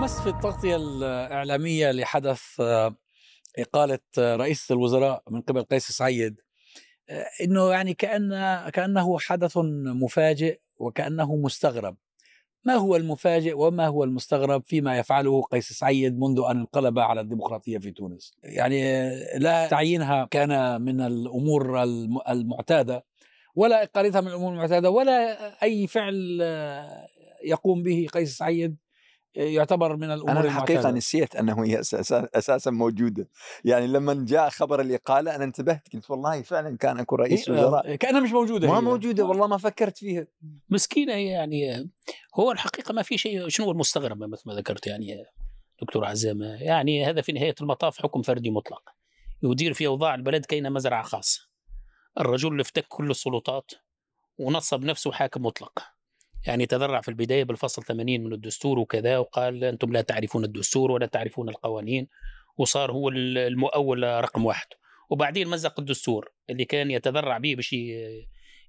لمست في التغطية الإعلامية لحدث آه، إقالة آه، رئيس الوزراء من قبل قيس سعيد آه، إنه يعني كأن كأنه حدث مفاجئ وكأنه مستغرب. ما هو المفاجئ وما هو المستغرب فيما يفعله قيس سعيد منذ أن انقلب على الديمقراطية في تونس؟ يعني لا تعيينها كان من الأمور الم- المعتادة ولا اقالتها من الأمور المعتادة ولا أي فعل يقوم به قيس سعيد يعتبر من الأمور أنا الحقيقة المعتادة. نسيت أنه هي أساسا أساسا موجودة. يعني لما جاء خبر الاقاله أنا انتبهت قلت والله فعلا كان أكو رئيس إيه، وزراء. آه، كأنها مش موجودة ما هي. موجودة والله ما فكرت فيها. مسكينة هي يعني هو الحقيقة ما في شيء شنو المستغرب مثل ما ذكرت يعني دكتور عزامه يعني هذا في نهاية المطاف حكم فردي مطلق. يدير في أوضاع البلد كأنها مزرعه خاصه الرجل اللي افتك كل السلطات ونصب نفسه حاكم مطلق. يعني تذرع في البداية بالفصل 80 من الدستور وكذا وقال أنتم لا تعرفون الدستور ولا تعرفون القوانين وصار هو المؤول رقم واحد. وبعدين مزق الدستور اللي كان يتذرع به باش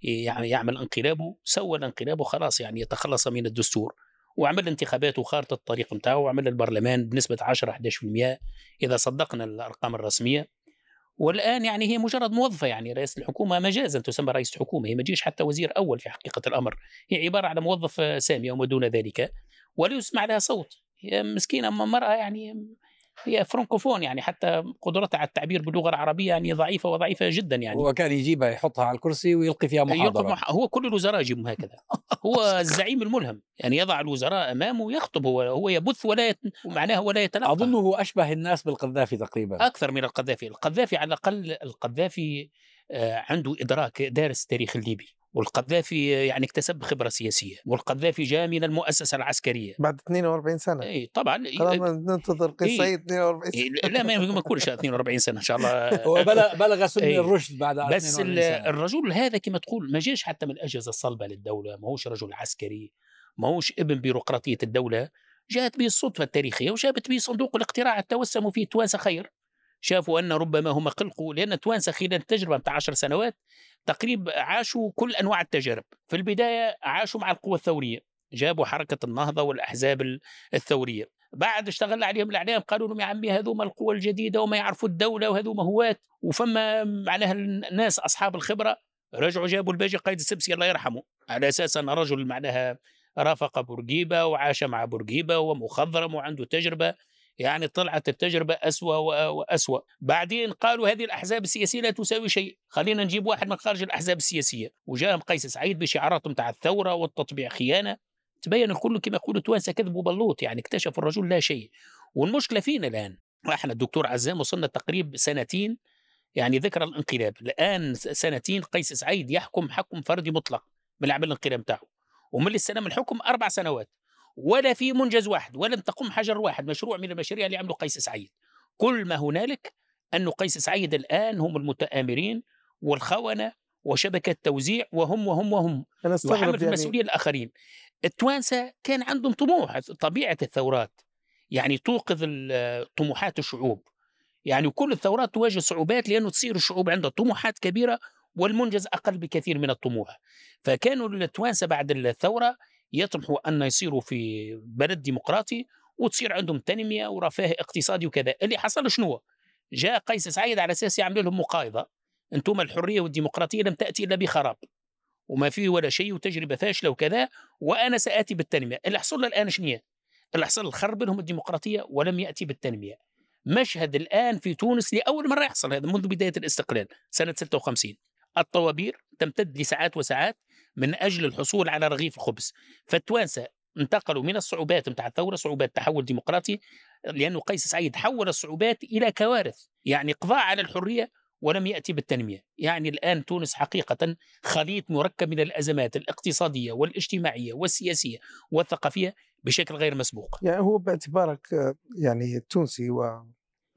يعني يعمل انقلابه سوى الانقلاب وخلاص يعني يتخلص من الدستور. وعمل انتخابات وخارطة الطريق نتاعه وعمل البرلمان بنسبة 10 11% إذا صدقنا الأرقام الرسمية والآن يعني هي مجرد موظفة يعني رئيس الحكومة مجازا تسمى رئيسه حكومة هي ما تجيش حتى وزير أول في حقيقة الأمر. هي عبارة عن موظف سامية وما دون ذلك ولا يسمع لها صوت. هي مسكينة مراه يعني هي فرنكوفون يعني حتى قدرتها على التعبير باللغة العربية يعني ضعيفة وضعيفة جدا يعني. هو كان يجيبها يحطها على الكرسي ويلقي فيها يلقي محاضرة. مح... هو كل الوزراء يجيبهم هكذا. هو الزعيم الملهم يعني يضع الوزراء أمامه ويخطب هو هو يبث ولا يت... معناها ولا يتلقى. اظنه أشبه الناس بالقذافي تقريبا. أكثر من القذافي. القذافي على الأقل القذافي آه، عنده إدراك دارس التاريخ الليبي. والقذافي يعني اكتسب خبرة سياسية والقذافي جاء من المؤسسة العسكرية بعد 42 سنة اي طبعا خلاص ننتظر قيس إيه. سعيد 42 إيه، سنة لا ما يكونش 42 سنة إن شاء الله هو بلغ بلغ سن إيه. الرشد بعد بس 42 ال- سنة. الرجل هذا كما تقول ما جاش حتى من الأجهزة الصلبة للدولة ما هوش رجل عسكري ما هوش ابن بيروقراطية الدولة جاءت به الصدفة التاريخية وجابت به صندوق الاقتراع توسموا فيه توانسه خير شافوا أن ربما هم قلقوا لأن التوانسه خلال التجربة بتاع عشر سنوات تقريبا عاشوا كل أنواع التجارب. في البداية عاشوا مع القوى الثورية جابوا حركة النهضة والأحزاب ال- الثورية. بعد اشتغل عليهم الإعلام قالوا لهم يا عمي هذوما القوى الجديدة وما يعرفوا الدولة وهذوما هوات وفما معناها الناس أصحاب الخبرة رجعوا جابوا الباجي قائد السبسي الله يرحمه. على أساس أن رجل معناها رافق بورقيبة وعاش مع بورقيبة ومخضرم وعنده تجربة. يعني طلعت التجربة أسوأ وأسوأ. بعدين قالوا هذه الأحزاب السياسية لا تساوي شيء. خلينا نجيب واحد من خارج الأحزاب السياسية. وجاءهم قيس سعيد بشعارات متاع الثورة والتطبيع خيانة. تبين الكل كما يقولوا التوانسة كذب وبلوط يعني اكتشف الرجل لا شيء. والمشكلة فينا الآن؟ إحنا الدكتور عزام وصلنا تقريب سنتين يعني ذكرى الانقلاب. الآن سنتين قيس سعيد يحكم حكم فردي مطلق من عمل الانقلاب بتاعه ومن اللي استلم الحكم أربع سنوات. ولا في منجز واحد ولم تقم حجر واحد مشروع من المشاريع اللي عمله قيس سعيد. كل ما هنالك أن قيس سعيد الآن هم المتآمرين والخونة وشبكة توزيع وهم وهم وهم أنا يحمل يعني المسؤولية الآخرين. التوانسة كان عندهم طموح طبيعة الثورات. يعني توقظ طموحات الشعوب. يعني كل الثورات تواجه صعوبات لأنه تصير الشعوب عندها طموحات كبيرة والمنجز أقل بكثير من الطموح. فكانوا التوانسة بعد الثورة يطمحوا أن يصيروا في بلد ديمقراطي وتصير عندهم تنمية ورفاه اقتصادي وكذا. اللي حصل شنو جاء قيس سعيد على أساس يعمل لهم مقايضة. أنتم الحرية والديمقراطية لم تأتي إلا بخراب. وما فيه ولا شيء وتجربة فاشلة وكذا وأنا سآتي بالتنمية اللي حصل الآن شنو اللي حصل خرب لهم الديمقراطية ولم يأتي بالتنمية مشهد الآن في تونس لأول مرة يحصل هذا منذ بداية الاستقلال سنة 56 الطوابير تمتد لساعات وساعات. من أجل الحصول على رغيف الخبز فالتوانسة انتقلوا من الصعوبات متاع الثورة صعوبات تحول ديمقراطي لأنه قيس سعيد حول الصعوبات إلى كوارث يعني قضاء على الحرية ولم يأتي بالتنمية. يعني الآن تونس حقيقة خليط مركب من الأزمات الاقتصادية والاجتماعية والسياسية والثقافية بشكل غير مسبوق. يعني هو باعتبارك آه، يعني تونسي و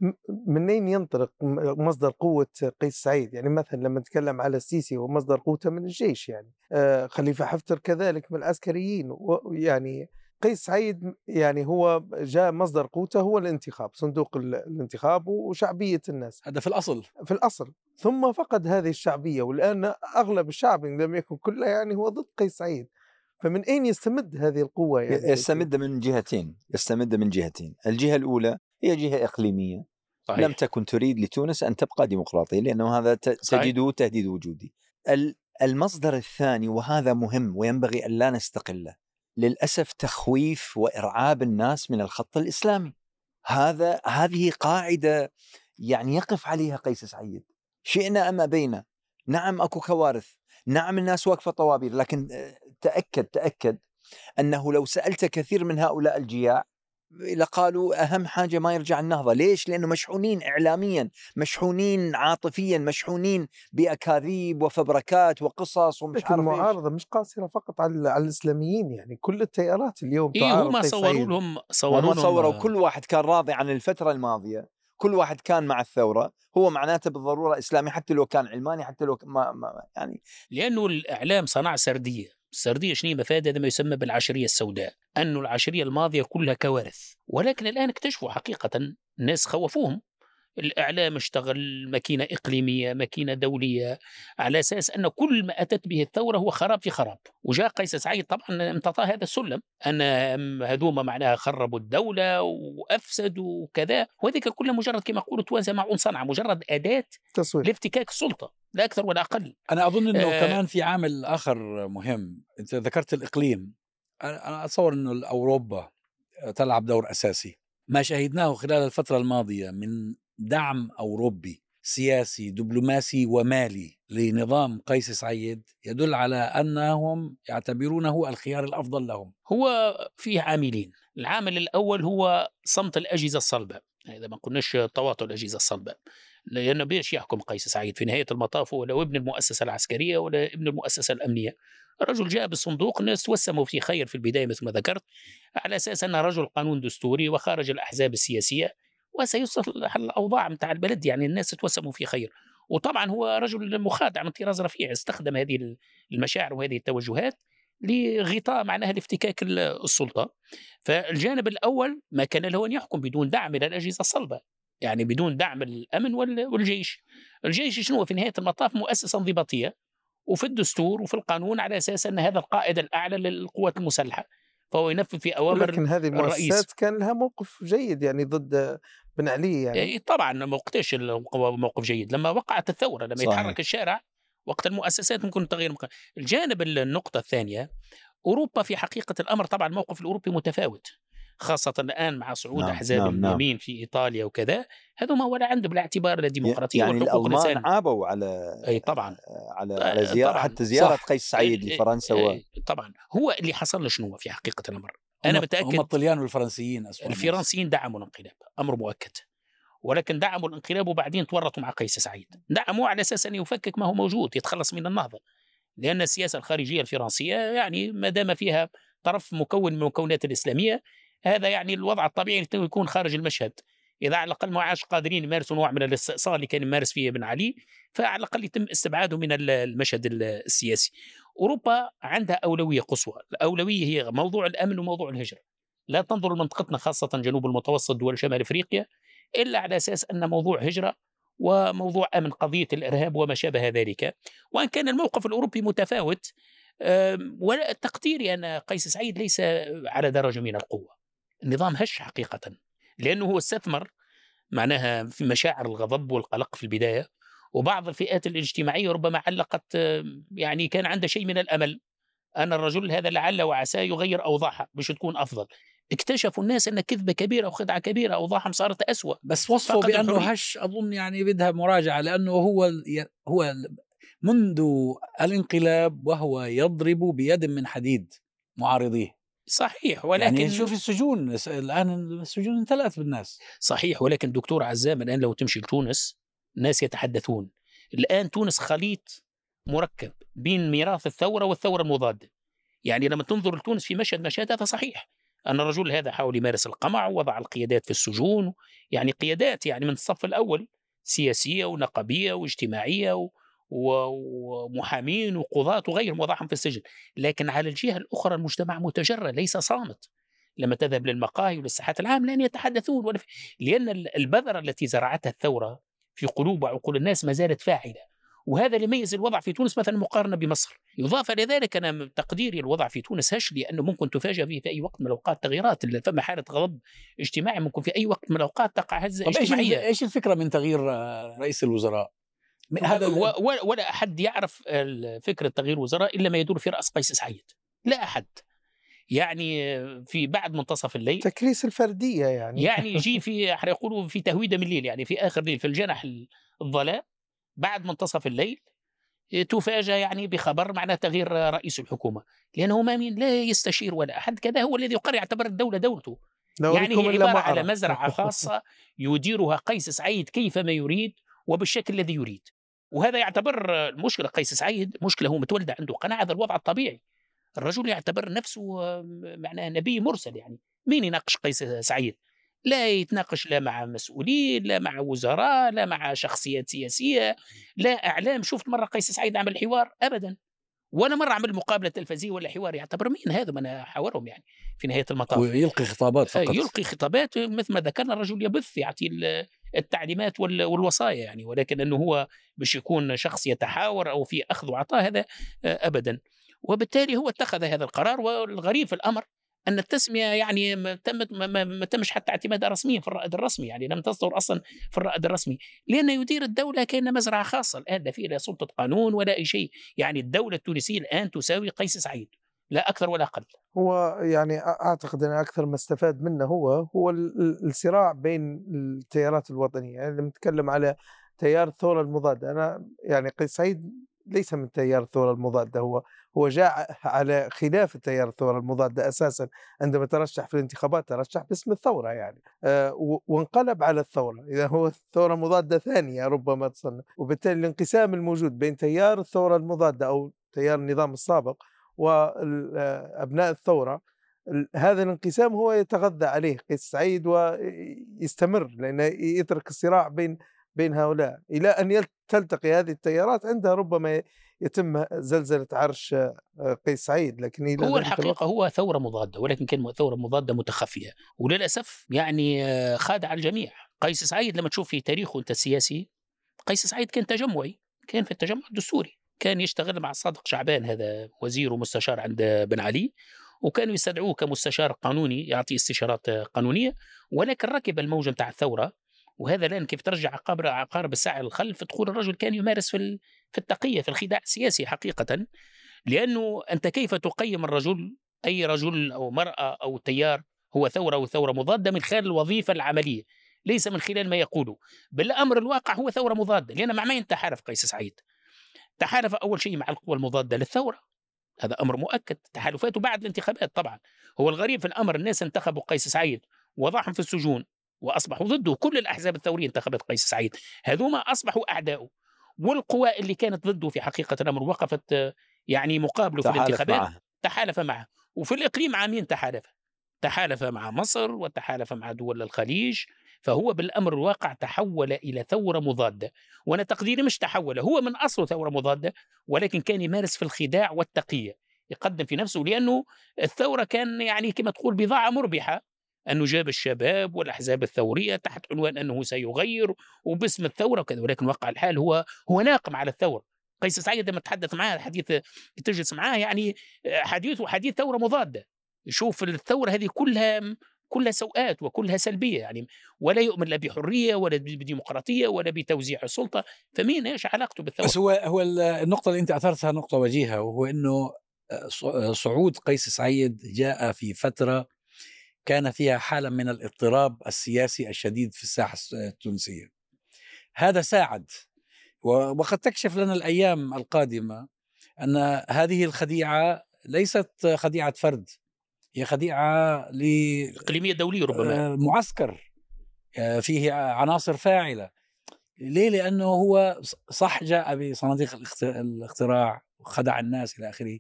م- منين ينطلق مصدر قوة قيس سعيد؟ يعني مثلا لما نتكلم على السيسي ومصدر قوته من الجيش يعني. آه، خليفة حفتر كذلك من العسكريين. ويعني قيس سعيد يعني هو جاء مصدر قوته هو الانتخاب صندوق ال- الانتخاب وشعبية الناس. هذا في الأصل. في الأصل. ثم فقد هذه الشعبية والآن أغلب الشعب إن لم يكن كله يعني هو ضد قيس سعيد. فمن أين يستمد هذه القوة يعني؟ يستمد من جهتين يستمد من جهتين. الجهة الأولى هي جهة إقليمية. صحيح. لم تكن تريد لتونس أن تبقى ديمقراطية لأنه هذا تجده تهديد وجودي. المصدر الثاني وهذا مهم وينبغي أن لا نستقله للأسف تخويف وإرعاب الناس من الخط الإسلامي. هذا هذه قاعدة يعني يقف عليها قيس سعيد. شئنا أم أبينا؟ نعم أكو كوارث. نعم الناس واقفة طوابير لكن تأكد تأكد أنه لو سألت كثير من هؤلاء الجياع لقالوا أهم حاجة ما يرجع النهضة، ليش؟ لأنه مشحونين اعلاميا، مشحونين عاطفيا، مشحونين بأكاذيب وفبركات وقصص ومش لكن المعارضه مش قاصرة فقط على, على الإسلاميين يعني. كل التيارات اليوم إيه هم صوروا لهم صوروا لهم صوروا كل واحد كان راضي عن الفترة الماضية كل واحد كان مع الثورة هو معناته بالضرورة إسلامي حتى لو كان علماني حتى لو ما, ما يعني لأنه الإعلام صنع سردية السرديه شنو مفادها؟ ما يسمى بالعشرية السوداء أنه العشرية الماضية كلها كوارث. ولكن الآن اكتشفوا حقيقة الناس خوفوهم. الإعلام اشتغل ماكينة إقليمية ماكينة دولية على أساس أن كل ما أتت به الثورة هو خراب في خراب. وجاء قيس سعيد طبعا امتطى هذا السلم. أن هذوما معناها خربوا الدولة وأفسدوا وكذا وذلك كله مجرد كما يقولوا توازى معون صنعة مجرد أداة تصوير. لافتكاك السلطة. لا أكثر ولا أقل. أنا أظن أنه آه. كمان في عامل آخر مهم. أنت ذكرت الإقليم. أنا أتصور أنه أوروبا تلعب دور أساسي. ما شهدناه خلال الفترة الماضية من دعم أوروبي سياسي دبلوماسي ومالي لنظام قيس سعيد يدل على أنهم يعتبرونه الخيار الأفضل لهم. هو فيه عاملين، العامل الأول هو صمت الأجهزة الصلبة، إذا ما قلناش تواطؤ الأجهزة الصلبة. لأنه بيش يحكم قيس سعيد في نهاية المطاف هو لو ابن المؤسسة العسكرية ولا ابن المؤسسة الأمنية. الرجل جاء بالصندوق الناس توسموا في خير في البداية مثل ما ذكرت على أساس انه رجل قانون دستوري وخارج الأحزاب السياسية وسيصلح الأوضاع متاع البلد يعني الناس تتوسموا في خير. وطبعا هو رجل مخادع من طراز رفيع استخدم هذه المشاعر وهذه التوجهات لغطاء معناها لافتكاك السلطة. فالجانب الأول ما كان له أن يحكم بدون دعم من الأجهزة الصلبة. يعني بدون دعم الأمن والجيش. الجيش شنو؟ في نهاية المطاف مؤسسة انضباطية وفي الدستور وفي القانون على أساس أن هذا القائد الأعلى للقوات المسلحة. فهو ينفذ في أوامر لكن هذه المؤسسات كان لها موقف جيد يعني ضد بن علي يعني. إيه طبعا ما وقتاش موقف جيد. لما وقعت الثورة لما صحيح. يتحرك الشارع وقت المؤسسات ممكن تغير مكان. الجانب النقطة الثانية أوروبا في حقيقة الأمر طبعا الموقف الأوروبي متفاوت. خاصة الآن مع صعود نعم أحزاب نعم, نعم. اليمين في إيطاليا وكذا هذا ما ولا عنده بالاعتبار الديمقراطية يعني الألمان عابوا على أي طبعا. على, على آه، زيارة طبعًا. حتى زيارة. قيس سعيد لفرنسا و... طبعا. هو اللي حصل له شنو في حقيقة الأمر؟ أنا متأكد هم الطليان والفرنسيين الفرنسيين دعموا الانقلاب أمر مؤكد. ولكن دعموا الانقلاب وبعدين تورطوا مع قيس سعيد. دعموه على أساس أن يفكك ما هو موجود يتخلص من النهضة. لأن السياسة الخارجية الفرنسية يعني ما دام فيها طرف مكون من المكونات الإسلامية هذا يعني الوضع الطبيعي يكون خارج المشهد. إذا على الأقل ما عادش قادرين يمارسوا نوع من الاستئصال اللي كان يمارس فيه ابن علي فعلى الأقل يتم استبعاده من المشهد السياسي. أوروبا عندها أولوية قصوى. الأولوية هي موضوع الأمن وموضوع الهجرة. لا تنظر لمنطقتنا خاصة جنوب المتوسط دول شمال أفريقيا إلا على أساس أن موضوع هجرة وموضوع أمن قضية الإرهاب وما شابه ذلك. وأن كان الموقف الأوروبي متفاوت ولا تقديري أن قيس سعيد ليس على درجة من القوة. النظام هش حقيقة لأنه هو استثمر معناها في مشاعر الغضب والقلق في البداية وبعض الفئات الاجتماعية ربما علقت يعني كان عنده شيء من الأمل أن الرجل هذا لعل وعسى يغير أوضاعها باش تكون أفضل. اكتشفوا الناس أن كذبة كبيرة وخدعه كبيرة أوضاعهم صارت أسوأ. بس وصفوا بأنه هش أظن يعني بدها مراجعة لأنه هو هو منذ الانقلاب وهو يضرب بيد من حديد معارضيه. صحيح ولكن يعني شوف السجون الآن السجون امتلأت بالناس. صحيح ولكن دكتور عزام الآن لو تمشي لتونس الناس يتحدثون. الآن تونس خليط مركب بين ميراث الثورة والثورة المضادة. يعني لما تنظر لتونس في مشهد مشهد هذا صحيح. أن الرجل هذا حاول يمارس القمع ووضع القيادات في السجون يعني قيادات يعني من الصف الأول سياسية ونقابية واجتماعية ومحامين وقضاة وغيرهم وضعهم في السجن. لكن على الجهة الأخرى المجتمع متجرى ليس صامت. لما تذهب للمقاهي وللساحات العام لن يتحدثون ولا في... لأن البذرة التي زرعتها الثورة في قلوب وعقول الناس ما زالت فاعلة. وهذا اللي يميز الوضع في تونس مثلا مقارنة بمصر. يضاف إلى ذلك أنا تقديري الوضع في تونس هش لأنه ممكن تفاجأ فيه في أي وقت من الأوقات. تغييرات فما حاله غضب اجتماعي ممكن في أي وقت من الأوقات تقع هزة اجتماعية. إيش الفكرة من تغيير آه، رئيس الوزراء؟ هذا ولا أحد يعرف فكره تغيير وزراء إلا ما يدور في رأس قيس سعيد. لا أحد. يعني في بعد منتصف الليل تكريس الفردية يعني. يعني يجي في يقولوا في تهويده من الليل يعني في آخر الليل في الجنح الظلام بعد منتصف الليل تفاجأ يعني بخبر معناه تغيير رئيس الحكومة. لأنه ما مين لا يستشير ولا أحد. كذا هو الذي يقرر يعتبر الدولة دولته. يعني هي عبارة على مزرعة خاصة يديرها قيس سعيد كيفما يريد. وبالشكل الذي يريد. وهذا يعتبر المشكلة قيس سعيد مشكلة هو متولد عنده قناعة هذا الوضع الطبيعي. الرجل يعتبر نفسه معناه نبي مرسل يعني. مين يناقش قيس سعيد؟ لا يتناقش لا مع مسؤولين لا مع وزراء لا مع شخصيات سياسية لا أعلام. شفت مرة قيس سعيد عمل حوار أبدا. ولا مرة عمل مقابلة تلفزية ولا حوار يعتبر مين هذا؟ من حاورهم يعني في نهاية المطاف. ويلقي خطابات فقط. يلقي خطابات مثل ما ذكرنا الرجل يبث يعطي التعليمات والوصايا يعني ولكن أنه هو باش يكون شخص يتحاور أو في أخذ وعطاء هذا أبدا. وبالتالي هو اتخذ هذا القرار والغريب في الأمر أن التسمية يعني ما تمت ما, ما تمش حتى اعتمادها رسميا في الرائد الرسمي يعني لم تصدر أصلا في الرائد الرسمي. لأنه يدير الدولة كان مزرعة خاصة الآن لا فيه لا سلطة قانون ولا أي شيء. يعني الدولة التونسية الآن تساوي قيس سعيد. لا أكثر ولا أقل. هو يعني أعتقد أن أكثر ما استفاد منه هو هو الصراع بين التيارات الوطنية. يعني لما نتكلم على تيار الثورة المضادة أنا يعني قيس سعيد ليس من تيار الثورة المضادة هو هو جاء على خلاف التيار الثورة المضادة أساسا. عندما ترشح في الانتخابات ترشح باسم الثورة يعني. أه وانقلب على الثورة. إذا هو ثورة مضادة ثانية ربما تصنف وبالتالي الانقسام الموجود بين تيار الثورة المضادة أو تيار النظام السابق وابناء الثورة هذا الانقسام هو يتغذى عليه قيس سعيد ويستمر لأنه يترك الصراع بين بين هؤلاء. إلى أن تلتقي هذه التيارات عندها ربما يتم زلزلة عرش آه، قيس سعيد لكن هو الحقيقة هو ثورة مضادة ولكن كان ثورة مضادة متخفية. وللأسف يعني آه، خادع الجميع. قيس سعيد لما تشوف في تاريخه أنت السياسي قيس سعيد كان تجمعي كان في التجمع الدستوري. كان يشتغل مع صادق شعبان هذا وزير ومستشار عند بن علي وكانوا يستدعوه كمستشار قانوني يعطي استشارات قانونية ولكن ركب الموجه نتاع الثورة وهذا الآن كيف ترجع عقارب عقارب الساعة للخلف تقول الرجل كان يمارس في في التقية في الخداع السياسي حقيقة لأنه أنت كيف تقيم الرجل؟ أي رجل أو مرأة أو تيار هو ثورة أو ثوره مضادة من خلال الوظيفة العملية ليس من خلال ما يقوله. بالأمر الواقع هو ثورة مضادة لأن مع من تحالف قيس سعيد؟ تحالف أول شيء مع القوى المضادة للثورة. هذا أمر مؤكد. تحالفاته بعد الانتخابات طبعا. هو الغريب في الأمر الناس انتخبوا قيس سعيد وضعهم في السجون وأصبحوا ضده. كل الأحزاب الثورية انتخبت قيس سعيد. هذوما أصبحوا اعداؤه والقوى اللي كانت ضده في حقيقة الأمر وقفت يعني مقابله في الانتخابات. معه. تحالف معه. وفي الإقليم مع مين تحالف. تحالف مع مصر وتحالف مع دول الخليج. فهو بالأمر الواقع تحول إلى ثورة مضادة. وأنا تقديري مش تحول هو من اصله ثورة مضادة ولكن كان يمارس في الخداع والتقية. يقدم في نفسه لأنه الثورة كان يعني كما تقول بضاعة مربحة. أنه جاب الشباب والأحزاب الثورية تحت عنوان أنه سيغير وباسم الثورة وكذا. ولكن واقع الحال هو هو ناقم على الثورة. قيس سعيد لما تحدث معاه حديث تجلس معاه يعني حديثه حديث ثورة مضادة. يشوف الثورة هذه كلها كلها سوءات وكلها سلبية يعني ولا يؤمن لا بحرية ولا بديمقراطية ولا بتوزيع السلطة فمين إيش علاقته بالثورة؟ بس هو هو النقطة اللي أنت أثرتها نقطة وجيهة وهو إنه صعود قيس سعيد جاء في فترة كان فيها حالة من الاضطراب السياسي الشديد في الساحة التونسية. هذا ساعد وقد تكشف لنا الأيام القادمة أن هذه الخديعة ليست خديعة فرد هي خديعة ل إقليمية دولية ربما. آه، معسكر. آه، فيه عناصر فاعلة. ليه؟ لأنه هو صح جاء بصناديق الاختراع وخدع الناس إلى آخره.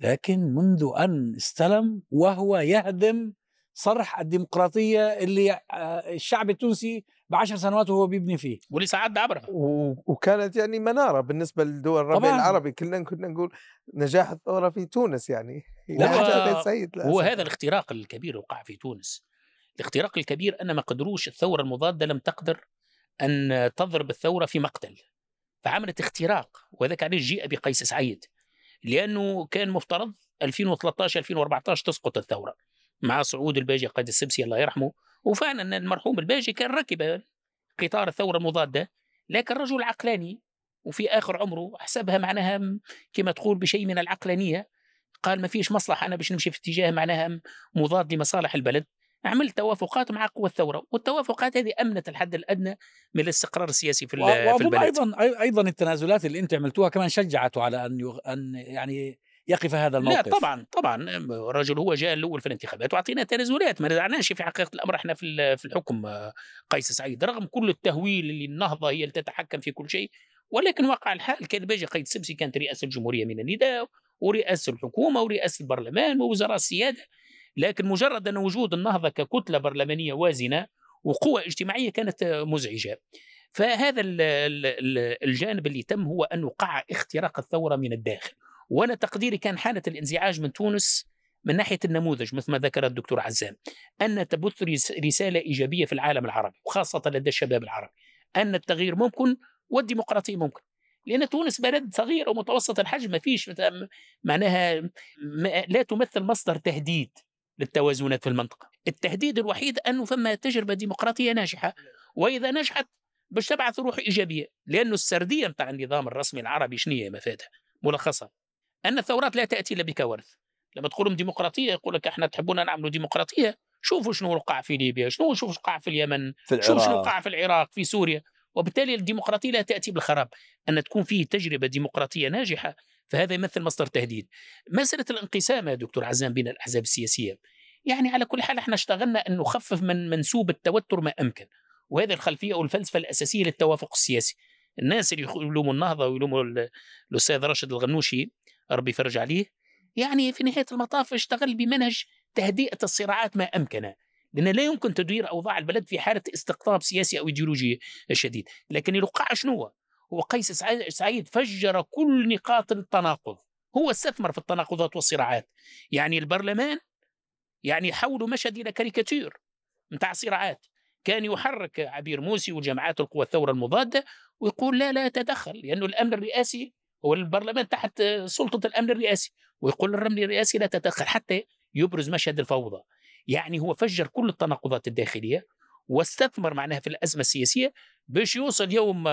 لكن منذ أن استلم وهو يهدم صرح الديمقراطية اللي آه، الشعب التونسي بعشر سنوات وهو بيبني فيه. ولسه عدى عبرها وكانت يعني منارة بالنسبة لدول الربيع العربي. كلنا كنا نقول نجاح الثورة في تونس يعني. لا سيد هو هذا الاختراق الكبير وقع في تونس. الاختراق الكبير أن ما قدروش الثورة المضادة لم تقدر أن تضرب الثورة في مقتل. فعملت اختراق وهذا كان جيء بقيس سعيد لأنه كان مفترض 2013 2014 تسقط الثورة. مع صعود الباجي قائد السبسي الله يرحمه وفعلا المرحوم الباجي كان ركب قطار الثورة المضادة لكن رجل عقلاني وفي آخر عمره حسبها معناها كما تقول بشيء من العقلانية قال ما فيش مصلحة أنا باش نمشي في اتجاه معناها مضاد لمصالح البلد. عملت توافقات مع قوى الثورة والتوافقات هذه أمنت الحد الأدنى من الاستقرار السياسي في, في البلد. أيضا أيضا التنازلات اللي أنت عملتوها كمان شجعته على أن يغ... أن يعني يقف هذا الموقف. لا طبعا طبعا. الرجل هو جاء الأول في الانتخابات وأعطينا تنازلات ما نزعناش في حقيقة الأمر. إحنا في في الحكم قيس سعيد. رغم كل التهويل اللي النهضة هي اللي تتحكم في كل شيء ولكن واقع الحال كان باجي قيد سبسي كانت رئاسة الجمهورية من النداء ورئاسة الحكومة ورئاسة البرلمان ووزراء السيادة. لكن مجرد أن وجود النهضة ككتلة برلمانية وازنة وقوة اجتماعية كانت مزعجة. فهذا الجانب اللي تم هو أن وقع اختراق الثورة من الداخل. وأنا تقديري كان حالة الانزعاج من تونس من ناحية النموذج مثل ما ذكر الدكتور عزام أن تبث رسالة إيجابية في العالم العربي وخاصة لدى الشباب العربي أن التغيير ممكن والديمقراطية ممكن. لأن تونس بلد صغير ومتوسط الحجم ما فيش معناها لا تمثل مصدر تهديد للتوازنات في المنطقة. التهديد الوحيد انه فما تجربة ديمقراطية ناجحة وإذا نجحت باش تبعث روح إيجابية لأنه السردية نتاع النظام الرسمي العربي شنو هي مفادها؟ ملخصا. أن الثورات لا تأتي إلا بكوارث لما تقول لهم ديمقراطية يقول لك إحنا تحبون نعملوا ديمقراطية. شوفوا شنو وقع في ليبيا شنو شوفوا وقع في اليمن في شوفوا شنو وقع في العراق في سوريا. وبالتالي الديمقراطية لا تأتي بالخراب. أن تكون فيه تجربة ديمقراطية ناجحة فهذا يمثل مصدر تهديد. مسألة الانقسام يا دكتور عزام بين الأحزاب السياسية. يعني على كل حال إحنا اشتغلنا أن نخفف من منسوب التوتر ما أمكن. وهذه الخلفية والفلسفه الأساسية للتوافق السياسي. الناس اللي يلوموا النهضة ويلوموا الأستاذ راشد الغنوشي ربي يفرج عليه. يعني في نهاية المطاف اشتغل بمنهج تهدئة الصراعات ما أمكن لأن لا يمكن تدوير أوضاع البلد في حالة استقطاب سياسي أو إيديولوجي شديد. لكن الوقع شنو هو؟ قيس سعيد فجر كل نقاط التناقض. هو استثمر في التناقضات والصراعات. يعني البرلمان يعني حولوا مشهد إلى كاريكاتير متاع صراعات. كان يحرك عبير موسي وجماعات القوى الثورة المضادة ويقول لا لا تدخل لأنه الأمن الرئاسي هو البرلمان تحت سلطة الأمن الرئاسي ويقول الرمل الرئاسي لا تدخل حتى يبرز مشهد الفوضى. يعني هو فجر كل التناقضات الداخلية واستثمر معناها في الأزمة السياسية باش يوصل يوم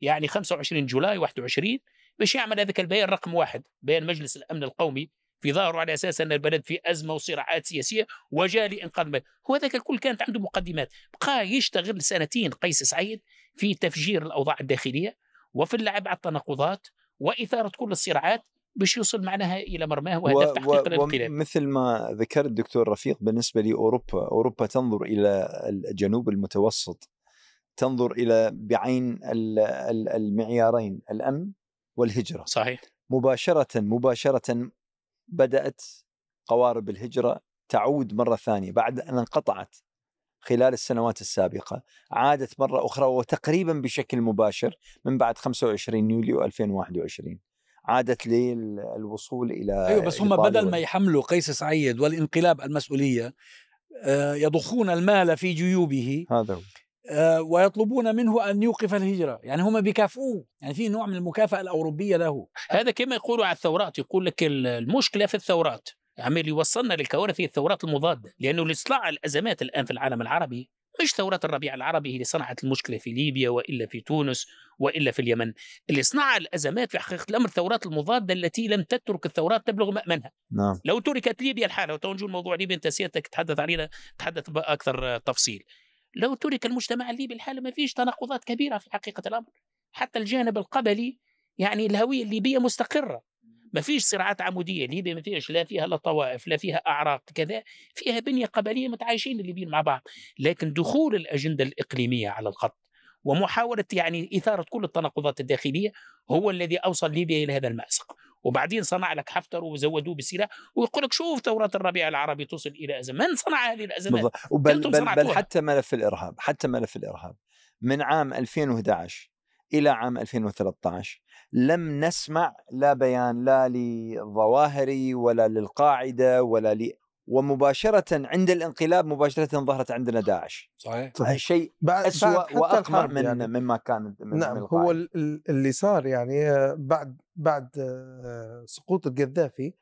يعني 25 جولاي 21 باش يعمل هذاك البيان رقم واحد بيان مجلس الأمن القومي في ظاهره على أساس أن البلد في أزمة وصراعات سياسية وجاء لإنقاذ البلد. هو ذاك الكل كانت عنده مقدمات بقى يشتغل سنتين قيس سعيد في تفجير الأوضاع الداخلية وفي اللعب على التناقضات وإثارة كل الصراعات باش يوصل معناها إلى مرماه وهدف و... تحقيق الانقلاب مثل ما ذكر الدكتور رفيق بالنسبة لأوروبا أوروبا تنظر إلى الجنوب المتوسط تنظر إلى بعين المعيارين الأمن والهجرة. صحيح. مباشره مباشرة بدأت قوارب الهجرة تعود مرة ثانية بعد أن انقطعت خلال السنوات السابقة. عادت مرة أخرى وتقريبا بشكل مباشر من بعد 25 يوليو 2021 عادت للوصول إلى أيوه بس هم بدل ما يحملوا قيس سعيد والانقلاب المسؤولية آه، يضخون المال في جيوبه هذا هو. آه، ويطلبون منه أن يوقف الهجرة، يعني هم بيكافئوه، يعني في نوع من المكافأة الأوروبية له. هذا كما يقولوا على الثورات، يقول لك المشكلة في الثورات، عمال يوصلنا للكوارث هي الثورات المضادة، لأنه لاصلاع الأزمات الآن في العالم العربي مش ثورات الربيع العربي؟ هي اللي صنعت المشكلة في ليبيا وإلا في تونس وإلا في اليمن. اللي صنع الأزمات في حقيقة الأمر الثورات المضادة التي لم تترك الثورات تبلغ مأمنها. نعم. لو تركت ليبيا الحالة وتنجو الموضوع ليبيا أنت سيادتك تحدث علينا تحدث بأكثر تفصيل. لو ترك المجتمع الليبي الحالة ما فيش تناقضات كبيرة في حقيقة الأمر. حتى الجانب القبلي يعني الهوية الليبية مستقرة. ما فيش صراعات عمودية ليبيا ما فيش لا فيها لا طوائف لا فيها أعراق كذا فيها بنية قبلية متعايشين الليبيين مع بعض. لكن دخول الأجندة الإقليمية على الخط ومحاولة يعني إثارة كل التناقضات الداخلية هو الذي أوصل ليبيا إلى هذا المأزق وبعدين صنع لك حفتر وزودوه بالسلاح ويقول لك شوف ثورات الربيع العربي توصل إلى أزمة. من صنع هذه الأزمات بل, بل, بل حتى ملف الإرهاب حتى ملف الإرهاب. من عام 2011 إلى عام 2013 لم نسمع لا بيان لا للظواهري ولا للقاعدة ولا ل ومباشرة عند الانقلاب مباشرة ظهرت عندنا داعش صحيح صحيح. شيء بعد اسوء وأقمع من يعني. مما كان من نعم من هو القاعدة. ال- ال- اللي صار يعني آه، بعد بعد آه، سقوط القذافي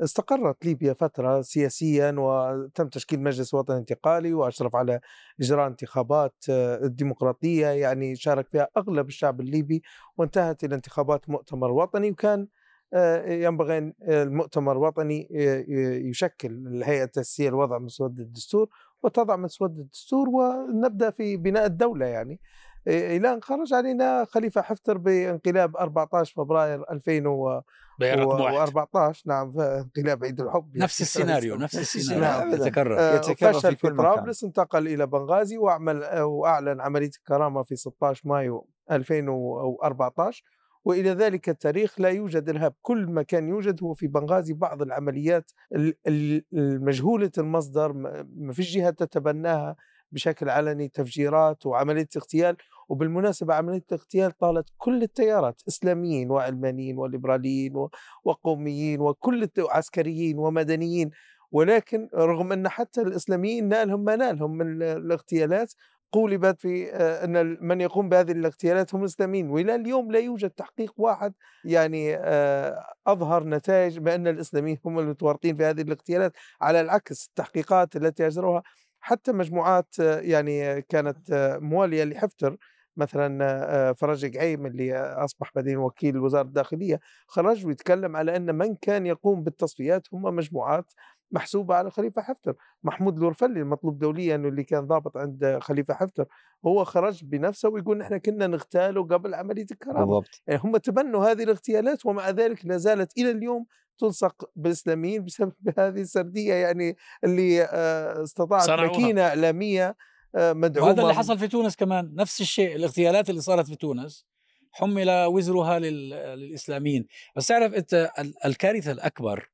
استقرت ليبيا فترة سياسيا وتم تشكيل مجلس وطني انتقالي وأشرف على إجراء انتخابات آه، ديمقراطية يعني شارك فيها أغلب الشعب الليبي وانتهت إلى انتخابات مؤتمر وطني وكان آه، ينبغي أن المؤتمر الوطني آه، يشكل الهيئة التأسيسية لوضع مسودة الدستور وتضع مسودة الدستور ونبدأ في بناء الدولة يعني. إلى أن خرج علينا خليفة حفتر بانقلاب 14 فبراير 2014 نعم انقلاب عيد الحب نفس السيناريو نفس السيناريو. يتكرر آه، يتكرر فشل في. طرابلس انتقل إلى بنغازي وأعمل آه، وأعلن عملية الكرامة في 16 مايو 2014 وإلى ذلك التاريخ لا يوجد إرهاب. كل ما كان يوجد. هو في بنغازي بعض العمليات ال- ال- المجهولة المصدر ما فيش جهة تتبناها. بشكل علني تفجيرات وعملية اغتيال وبالمناسبة عملية الاغتيال طالت كل التيارات إسلاميين وعلمانيين وليبراليين وقوميين وكل عسكريين ومدنيين ولكن رغم أن حتى الإسلاميين نالهم ما نالهم من ال- الاغتيالات قولبت في آه، أن من يقوم بهذه الاغتيالات هم الاسلاميين وإلى اليوم لا يوجد تحقيق واحد يعني آه، أظهر نتائج بأن الإسلاميين هم المتورطين في هذه الاغتيالات على العكس التحقيقات التي اجروها حتى مجموعات آه، يعني آه، كانت آه، موالية لحفتر مثلا فرج قعيم اللي أصبح بعدين وكيل وزاره الداخلية خرج ويتكلم على إن من كان يقوم بالتصفيات هم مجموعات محسوبه على خليفة حفتر. محمود الورفلي المطلوب دوليا انه اللي كان ضابط عند خليفة حفتر هو خرج بنفسه ويقول نحن كنا نغتاله قبل عملية الكرامة. بالضبط. يعني هم تبنوا هذه الاغتيالات ومع ذلك لا زالت إلى اليوم تلصق بالإسلاميين بسبب هذه السردية يعني اللي آه، استطاعت صنعوها. ماكينة إعلامية آه، مدعومة. وهذا اللي حصل في تونس كمان نفس الشيء الاغتيالات اللي صارت في تونس حمل وزرها لل- للإسلاميين. بس تعرف أنت ال- الكارثة الأكبر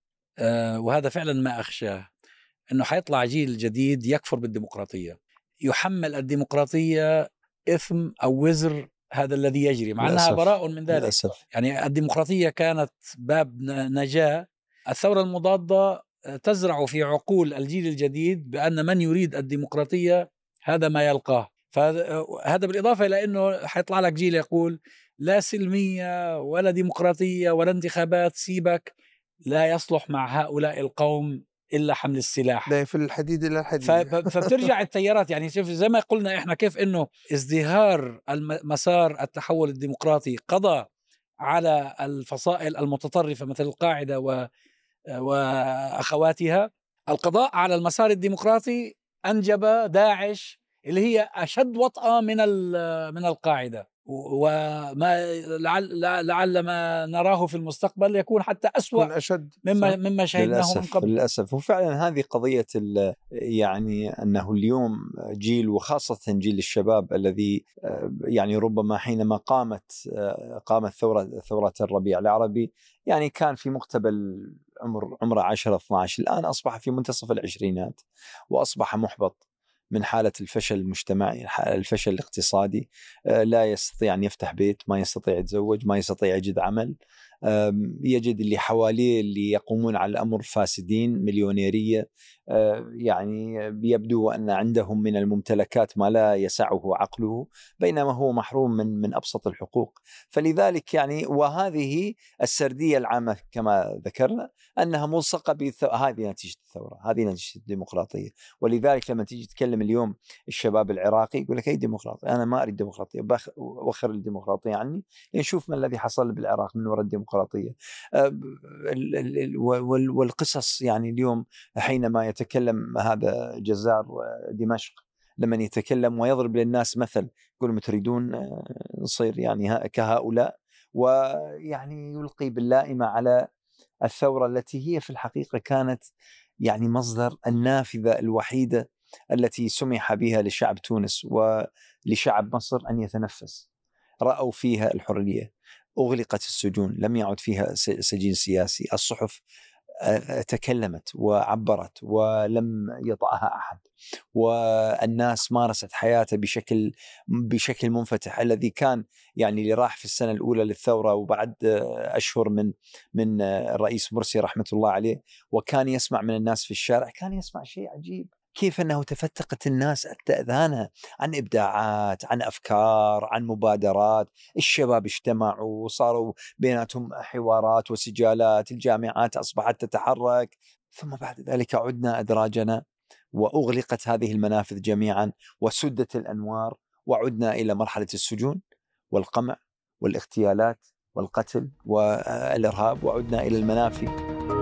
وهذا فعلا ما أخشاه إنه حيطلع جيل جديد يكفر بالديمقراطية يحمل الديمقراطية إثم أو وزر هذا الذي يجري مع إنها للأسف. براء من ذلك. للأسف. يعني الديمقراطية كانت باب ن- نجاة الثورة المضادة تزرع في عقول الجيل الجديد بأن من يريد الديمقراطية هذا ما يلقاه. فهذا بالإضافة إلى إنه حيطلع لك جيل يقول لا سلمية ولا ديمقراطية ولا انتخابات سيبك. لا يصلح مع هؤلاء القوم إلا حمل السلاح. لا في الحديد إلى ف- الحديد فبترجع التيارات. يعني شوف زي ما قلنا إحنا كيف إنه ازدهار مسار التحول الديمقراطي قضى على الفصائل المتطرفة مثل القاعدة و وأخواتها. القضاء على المسار الديمقراطي أنجب داعش اللي هي أشد وطأة من ال- من القاعدة. وما لعل لعل ما نراه في المستقبل يكون حتى يكون أسوأ أشد مما صح. مما شهدناه من للأسف قبل. للأسف. وفعلا هذه قضية ال- يعني أنه اليوم جيل وخاصة جيل الشباب الذي آه، يعني ربما حينما قامت آه، قامت ثورة ثورة الربيع العربي يعني كان في مقتبل عمر عمره 10 12 الآن أصبح في منتصف العشرينات وأصبح محبط. من حالة الفشل المجتمعي الفشل الاقتصادي آه، لا يستطيع أن يفتح بيت ما يستطيع يتزوج ما يستطيع يجد عمل. يجد اللي حواليه اللي يقومون على الأمر فاسدين مليونيرية. آه، يعني يبدو أن عندهم من الممتلكات ما لا يسعه عقله بينما هو محروم من من أبسط الحقوق. فلذلك يعني وهذه السردية العامة كما ذكرنا أنها ملصقة بث... هذه نتيجة الثورة هذه نتيجة الديمقراطية. ولذلك لما تيجي تتكلم اليوم الشباب العراقي يقول لك أي ديمقراطيه أنا ما أريد ديمقراطية وخر الديمقراطية عني لنشوف ما الذي حصل بالعراق من وراء الديمقراطية. آه، ال- ال- ال- وال- والقصص يعني اليوم حينما يتكلم هذا جزار دمشق لما يتكلم ويضرب للناس مثل يقول تريدون آه، نصير يعني كهؤلاء؟ ويعني يلقي باللائمة على الثورة التي هي في الحقيقة كانت يعني مصدر النافذة الوحيدة التي سمح بها لشعب تونس ولشعب مصر أن يتنفس. رأوا فيها الحرية. أغلقت السجون لم يعد فيها سجين سياسي. الصحف تكلمت وعبرت ولم يطأها أحد. والناس مارست حياته بشكل بشكل منفتح. الذي كان يعني اللي راح في السنة الأولى للثورة وبعد أشهر من من الرئيس مرسي رحمة الله عليه وكان يسمع من الناس في الشارع. كان يسمع شيء عجيب. كيف أنه تفتقت الناس اذهانها عن إبداعات، عن أفكار، عن مبادرات، الشباب اجتمعوا وصاروا بيناتهم حوارات وسجالات، الجامعات أصبحت تتحرك، ثم بعد ذلك عدنا أدراجنا وأغلقت هذه المنافذ جميعا وسدت الأنوار وعدنا إلى مرحلة السجون والقمع والاغتيالات والقتل والإرهاب وعدنا إلى المنافي.